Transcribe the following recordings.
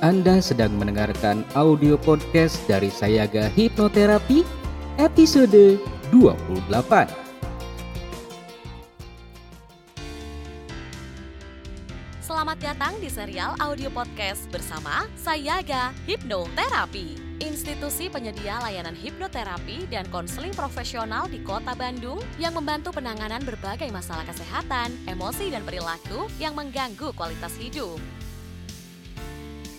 Anda sedang mendengarkan audio podcast dari Sayaga Hipnoterapi episode 28. Selamat datang di serial audio podcast bersama Sayaga Hipnoterapi. Institusi penyedia layanan hipnoterapi dan konseling profesional di Kota Bandung yang membantu penanganan berbagai masalah kesehatan, emosi, dan perilaku yang mengganggu kualitas hidup.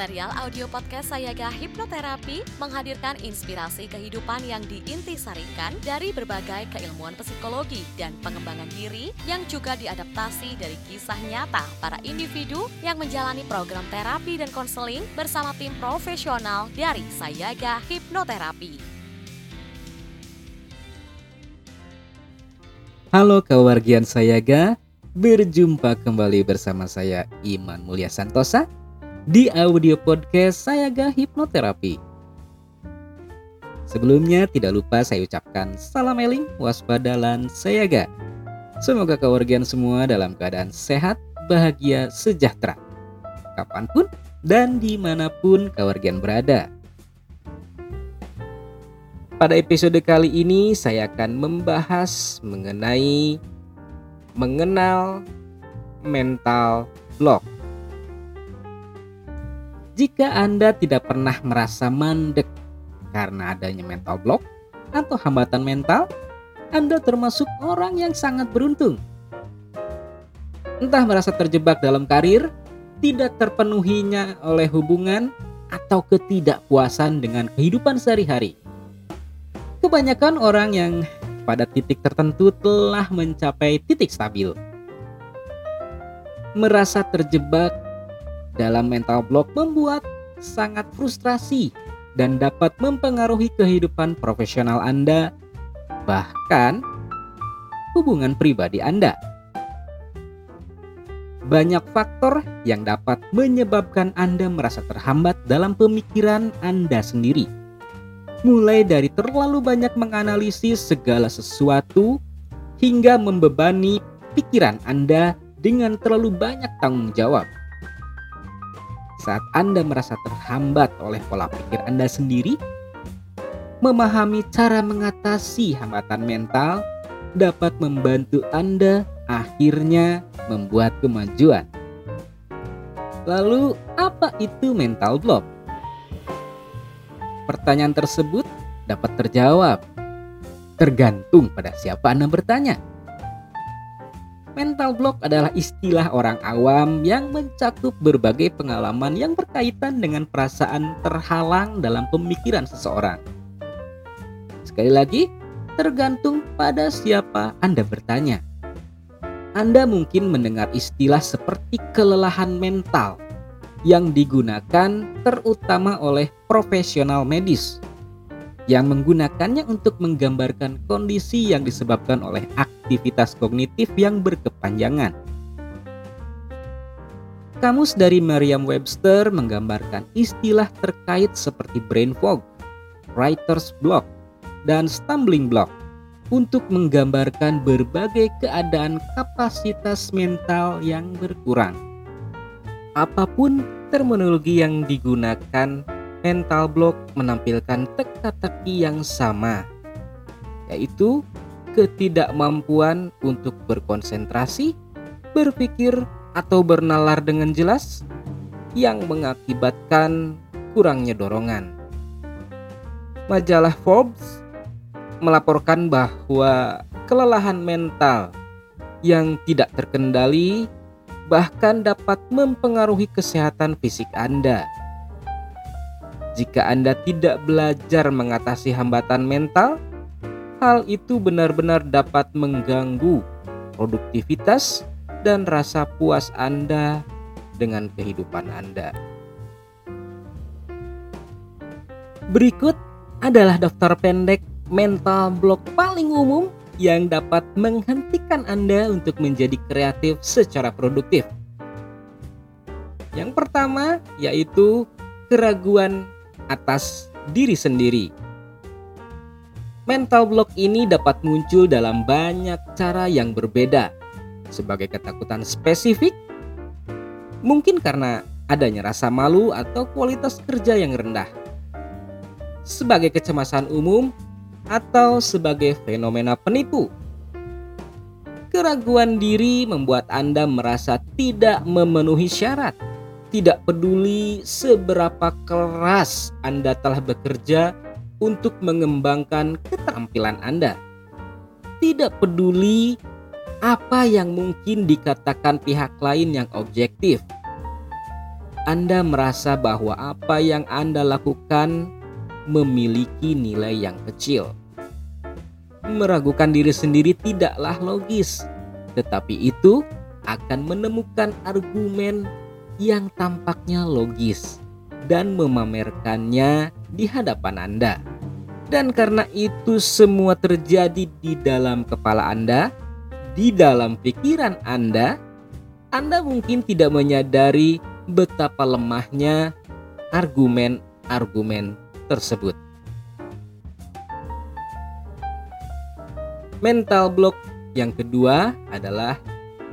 Serial audio podcast Sayaga Hipnoterapi menghadirkan inspirasi kehidupan yang diintisarikan dari berbagai keilmuan psikologi dan pengembangan diri yang juga diadaptasi dari kisah nyata para individu yang menjalani program terapi dan konseling bersama tim profesional dari Sayaga Hipnoterapi. Halo kewargian Sayaga, berjumpa kembali bersama saya Iman Mulia Santosa di audio podcast Sayaga Hipnoterapi. Sebelumnya tidak lupa saya ucapkan salam eling, waspada, dan sayaga. Semoga keluarga semua dalam keadaan sehat, bahagia, sejahtera. Kapan pun dan di mana pun keluarga berada. Pada episode kali ini saya akan membahas mengenai mengenal mental block. Jika Anda tidak pernah merasa mandek karena adanya mental block atau hambatan mental, Anda termasuk orang yang sangat beruntung. Entah merasa terjebak dalam karir, tidak terpenuhinya oleh hubungan, atau ketidakpuasan dengan kehidupan sehari-hari. Kebanyakan orang yang pada titik tertentu telah mencapai titik stabil. Merasa terjebak dalam mental block membuat sangat frustrasi dan dapat mempengaruhi kehidupan profesional Anda, bahkan hubungan pribadi Anda. Banyak faktor yang dapat menyebabkan Anda merasa terhambat dalam pemikiran Anda sendiri. Mulai dari terlalu banyak menganalisis segala sesuatu hingga membebani pikiran Anda dengan terlalu banyak tanggung jawab saat Anda merasa terhambat oleh pola pikir Anda sendiri, memahami cara mengatasi hambatan mental dapat membantu Anda akhirnya membuat kemajuan. Lalu, apa itu mental block? Pertanyaan tersebut dapat terjawab tergantung pada siapa Anda bertanya. Mental block adalah istilah orang awam yang mencakup berbagai pengalaman yang berkaitan dengan perasaan terhalang dalam pemikiran seseorang. Sekali lagi, tergantung pada siapa Anda bertanya. Anda mungkin mendengar istilah seperti kelelahan mental yang digunakan terutama oleh profesional medis yang menggunakannya untuk menggambarkan kondisi yang disebabkan oleh aktivitas kognitif yang berkepanjangan. Kamus dari Merriam-Webster menggambarkan istilah terkait seperti brain fog, writer's block, dan stumbling block untuk menggambarkan berbagai keadaan kapasitas mental yang berkurang. Apa pun terminologi yang digunakan mental block menampilkan teka-teki yang sama, yaitu ketidakmampuan untuk berkonsentrasi, berpikir, atau bernalar dengan jelas yang mengakibatkan kurangnya dorongan. Majalah Forbes melaporkan bahwa kelelahan mental yang tidak terkendali bahkan dapat mempengaruhi kesehatan fisik Anda jika Anda tidak belajar mengatasi hambatan mental, hal itu benar-benar dapat mengganggu produktivitas dan rasa puas Anda dengan kehidupan Anda. Berikut adalah daftar pendek mental block paling umum yang dapat menghentikan Anda untuk menjadi kreatif secara produktif. Yang pertama yaitu keraguan atas diri sendiri. Mental block ini dapat muncul dalam banyak cara yang berbeda. Sebagai ketakutan spesifik, mungkin karena adanya rasa malu atau kualitas kerja yang rendah. Sebagai kecemasan umum atau sebagai fenomena penipu. Keraguan diri membuat Anda merasa tidak memenuhi syarat, tidak peduli seberapa keras Anda telah bekerja untuk mengembangkan keterampilan Anda. Tidak peduli apa yang mungkin dikatakan pihak lain yang objektif. Anda merasa bahwa apa yang Anda lakukan memiliki nilai yang kecil meragukan diri sendiri tidaklah logis, tetapi itu akan menemukan argumen yang tampaknya logis dan memamerkannya di hadapan Anda. Dan karena itu semua terjadi di dalam kepala Anda, di dalam pikiran Anda, Anda mungkin tidak menyadari betapa lemahnya argumen-argumen tersebut. Mental block yang kedua adalah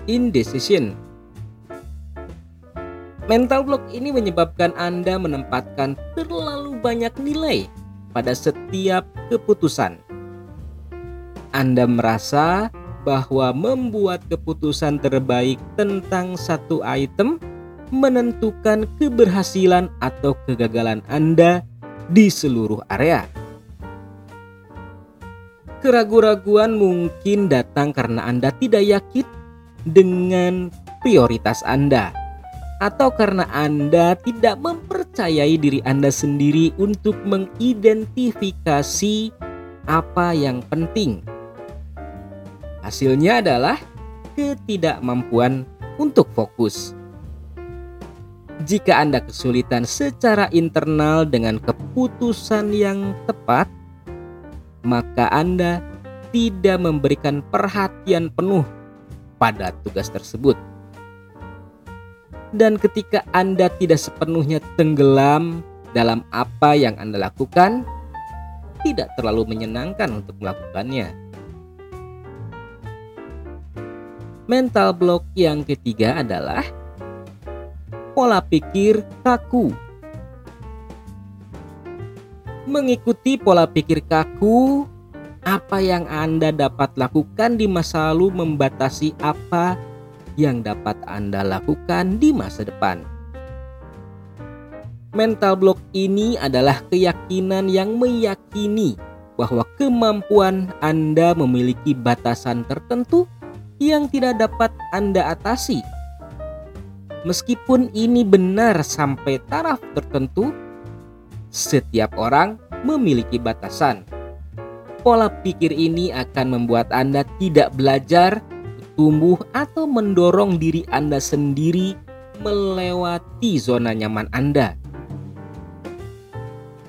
indecision. Mental block ini menyebabkan Anda menempatkan terlalu banyak nilai pada setiap keputusan. Anda merasa bahwa membuat keputusan terbaik tentang satu item menentukan keberhasilan atau kegagalan Anda di seluruh area. Keraguan-raguan mungkin datang karena Anda tidak yakin dengan prioritas Anda, atau karena Anda tidak mempercayai diri Anda sendiri untuk mengidentifikasi apa yang penting. Hasilnya adalah ketidakmampuan untuk fokus. Jika Anda kesulitan secara internal dengan keputusan yang tepat, maka Anda tidak memberikan perhatian penuh pada tugas tersebut. Dan ketika Anda tidak sepenuhnya tenggelam dalam apa yang Anda lakukan, tidak terlalu menyenangkan untuk melakukannya. Mental block yang ketiga adalah pola pikir kaku mengikuti pola pikir kaku, apa yang Anda dapat lakukan di masa lalu membatasi apa yang dapat Anda lakukan di masa depan. Mental block ini adalah keyakinan yang meyakini bahwa kemampuan Anda memiliki batasan tertentu yang tidak dapat Anda atasi. Meskipun ini benar sampai taraf tertentu, setiap orang memiliki batasan. Pola pikir ini akan membuat Anda tidak belajar, tumbuh, atau mendorong diri Anda sendiri melewati zona nyaman Anda.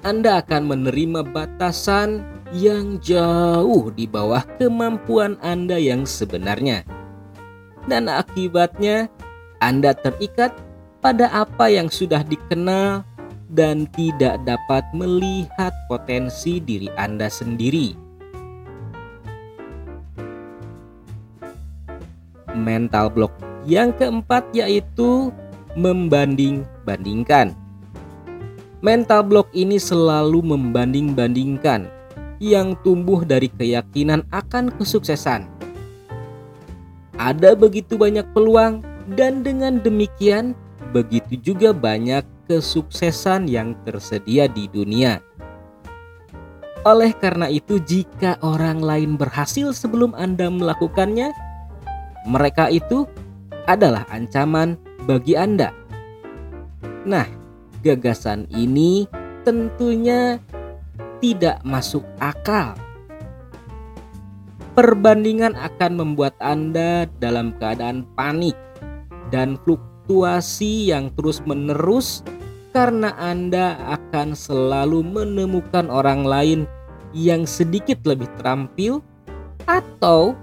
Anda akan menerima batasan yang jauh di bawah kemampuan Anda yang sebenarnya, dan akibatnya Anda terikat pada apa yang sudah dikenal dan tidak dapat melihat potensi diri Anda sendiri. Mental block yang keempat yaitu membanding-bandingkan. Mental block ini selalu membanding-bandingkan yang tumbuh dari keyakinan akan kesuksesan. Ada begitu banyak peluang dan dengan demikian begitu juga banyak kesuksesan yang tersedia di dunia. Oleh karena itu, jika orang lain berhasil sebelum Anda melakukannya, mereka itu adalah ancaman bagi Anda. Nah, gagasan ini tentunya tidak masuk akal. Perbandingan akan membuat Anda dalam keadaan panik dan fluktuasi yang terus-menerus karena Anda akan selalu menemukan orang lain yang sedikit lebih terampil atau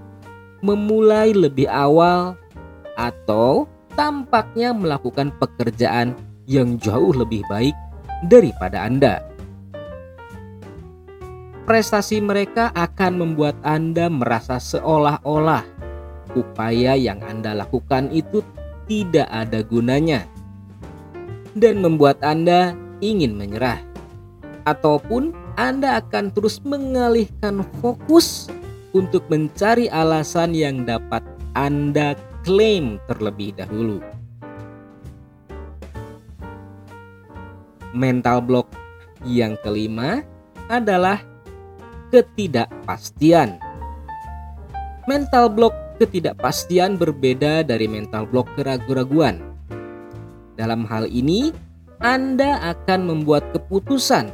memulai lebih awal atau tampaknya melakukan pekerjaan yang jauh lebih baik daripada Anda. Prestasi mereka akan membuat Anda merasa seolah-olah upaya yang Anda lakukan itu tidak ada gunanya dan membuat Anda ingin menyerah, ataupun Anda akan terus mengalihkan fokus untuk mencari alasan yang dapat Anda klaim terlebih dahulu. Mental block yang kelima adalah ketidakpastian. Mental block ketidakpastian berbeda dari mental block keraguan-raguan. Dalam hal ini, Anda akan membuat keputusan,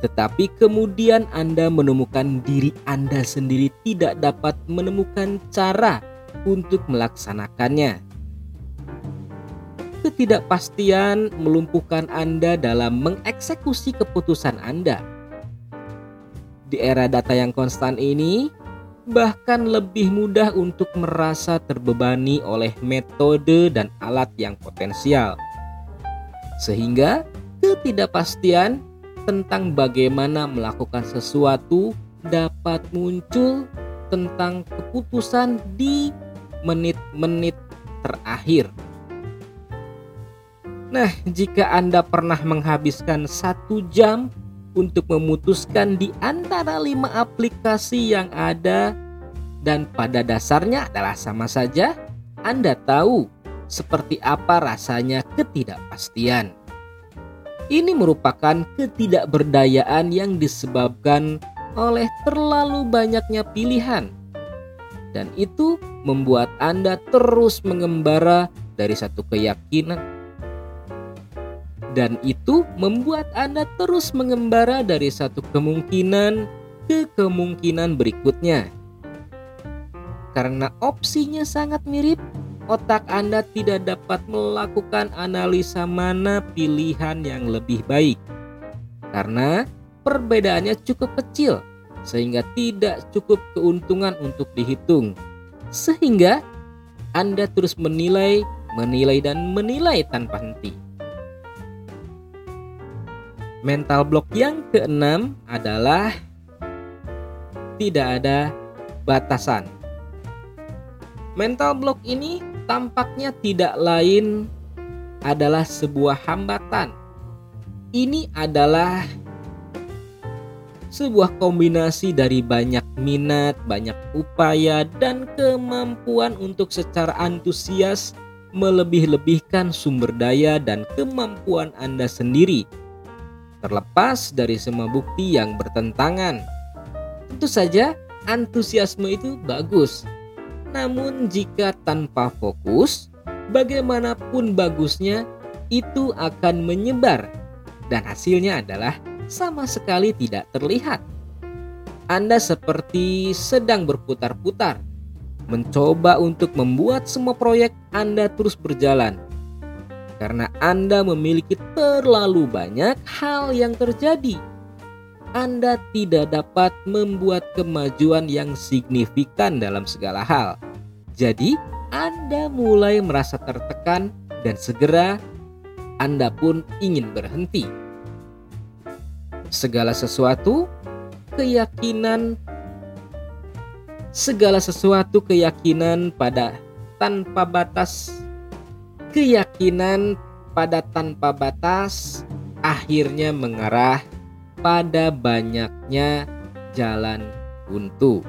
tetapi kemudian Anda menemukan diri Anda sendiri tidak dapat menemukan cara untuk melaksanakannya. Ketidakpastian melumpuhkan Anda dalam mengeksekusi keputusan Anda. Di era data yang konstan ini, bahkan lebih mudah untuk merasa terbebani oleh metode dan alat yang potensial. Sehingga ketidakpastian tentang bagaimana melakukan sesuatu dapat muncul tentang keputusan di menit-menit terakhir. Nah, jika Anda pernah menghabiskan satu jam untuk memutuskan di antara lima aplikasi yang ada dan pada dasarnya adalah sama saja, Anda tahu seperti apa rasanya ketidakpastian. Ini merupakan ketidakberdayaan yang disebabkan oleh terlalu banyaknya pilihan. Dan itu membuat Anda terus mengembara dari satu keyakinan dan itu membuat Anda terus mengembara dari satu kemungkinan ke kemungkinan berikutnya. Karena opsinya sangat mirip, otak Anda tidak dapat melakukan analisa mana pilihan yang lebih baik. Karena perbedaannya cukup kecil, sehingga tidak cukup keuntungan untuk dihitung. Sehingga Anda terus menilai, menilai, dan menilai tanpa henti. Mental block yang keenam adalah tidak ada batasan. Mental block ini tampaknya tidak lain adalah sebuah hambatan. Ini adalah sebuah kombinasi dari banyak minat, banyak upaya, dan kemampuan untuk secara antusias melebih-lebihkan sumber daya dan kemampuan Anda sendiri terlepas dari semua bukti yang bertentangan. Tentu saja, antusiasme itu bagus, namun jika tanpa fokus, bagaimanapun bagusnya, itu akan menyebar, dan hasilnya adalah sama sekali tidak terlihat. Anda seperti sedang berputar-putar, mencoba untuk membuat semua proyek Anda terus berjalan karena Anda memiliki terlalu banyak hal yang terjadi. Anda tidak dapat membuat kemajuan yang signifikan dalam segala hal. Jadi, Anda mulai merasa tertekan dan segera Anda pun ingin berhenti. Segala sesuatu keyakinan segala sesuatu keyakinan pada tanpa batas keyakinan pada tanpa batas akhirnya mengarah pada banyaknya jalan buntu.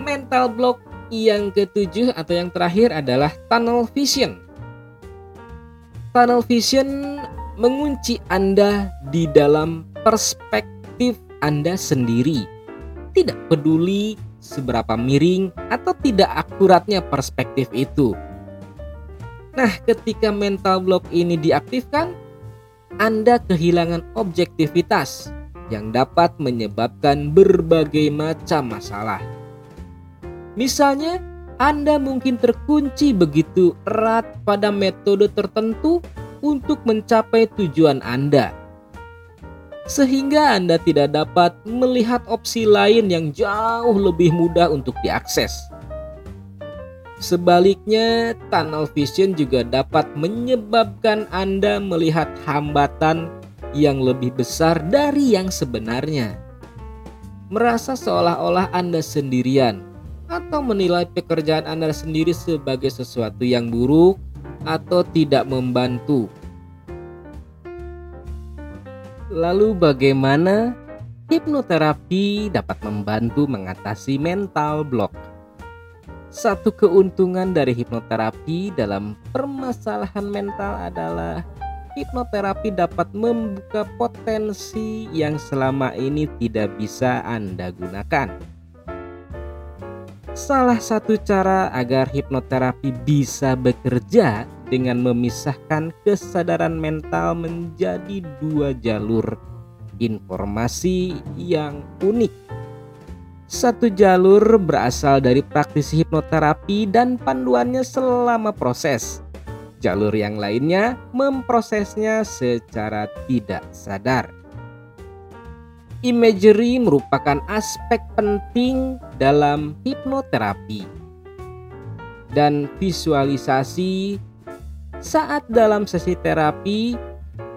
Mental block yang ketujuh atau yang terakhir adalah tunnel vision. Tunnel vision mengunci Anda di dalam perspektif Anda sendiri. Tidak peduli seberapa miring atau tidak akuratnya perspektif itu. Nah, ketika mental block ini diaktifkan, Anda kehilangan objektivitas yang dapat menyebabkan berbagai macam masalah. Misalnya, Anda mungkin terkunci begitu erat pada metode tertentu untuk mencapai tujuan Anda. sehingga Anda tidak dapat melihat opsi lain yang jauh lebih mudah untuk diakses. Sebaliknya, tunnel vision juga dapat menyebabkan Anda melihat hambatan yang lebih besar dari yang sebenarnya. Merasa seolah-olah Anda sendirian, atau menilai pekerjaan Anda sendiri sebagai sesuatu yang buruk atau tidak membantu. Lalu, bagaimana hipnoterapi dapat membantu mengatasi mental block? Satu keuntungan dari hipnoterapi dalam permasalahan mental adalah hipnoterapi dapat membuka potensi yang selama ini tidak bisa Anda gunakan. Salah satu cara agar hipnoterapi bisa bekerja dengan memisahkan kesadaran mental menjadi dua jalur informasi yang unik satu jalur berasal dari praktisi hipnoterapi dan panduannya selama proses. Jalur yang lainnya memprosesnya secara tidak sadar. Imagery merupakan aspek penting dalam hipnoterapi. Dan visualisasi saat dalam sesi terapi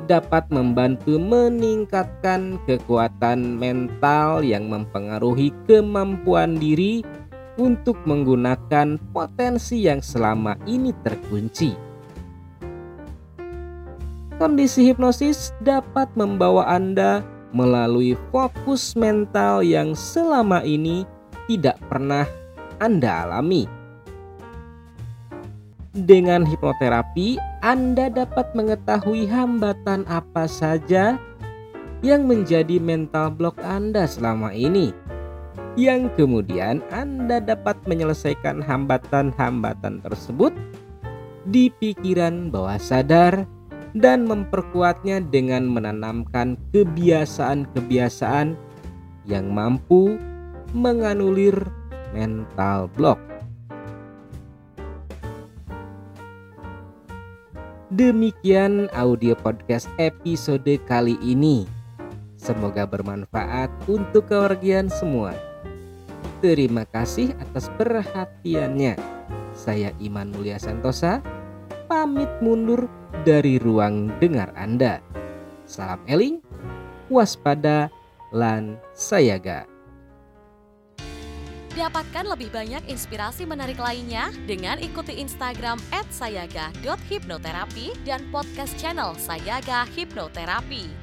dapat membantu meningkatkan kekuatan mental yang mempengaruhi kemampuan diri untuk menggunakan potensi yang selama ini terkunci. Kondisi hipnosis dapat membawa Anda melalui fokus mental yang selama ini tidak pernah Anda alami. Dengan hipnoterapi, Anda dapat mengetahui hambatan apa saja yang menjadi mental block Anda selama ini. Yang kemudian Anda dapat menyelesaikan hambatan-hambatan tersebut di pikiran bawah sadar dan memperkuatnya dengan menanamkan kebiasaan-kebiasaan yang mampu menganulir mental block. Demikian audio podcast episode kali ini. Semoga bermanfaat untuk keluargian semua. Terima kasih atas perhatiannya. Saya Iman Mulia Santosa, pamit mundur dari ruang dengar Anda. Salam eling, waspada, lan sayaga. Dapatkan lebih banyak inspirasi menarik lainnya dengan ikuti Instagram @sayaga.hipnoterapi dan podcast channel Sayaga Hipnoterapi.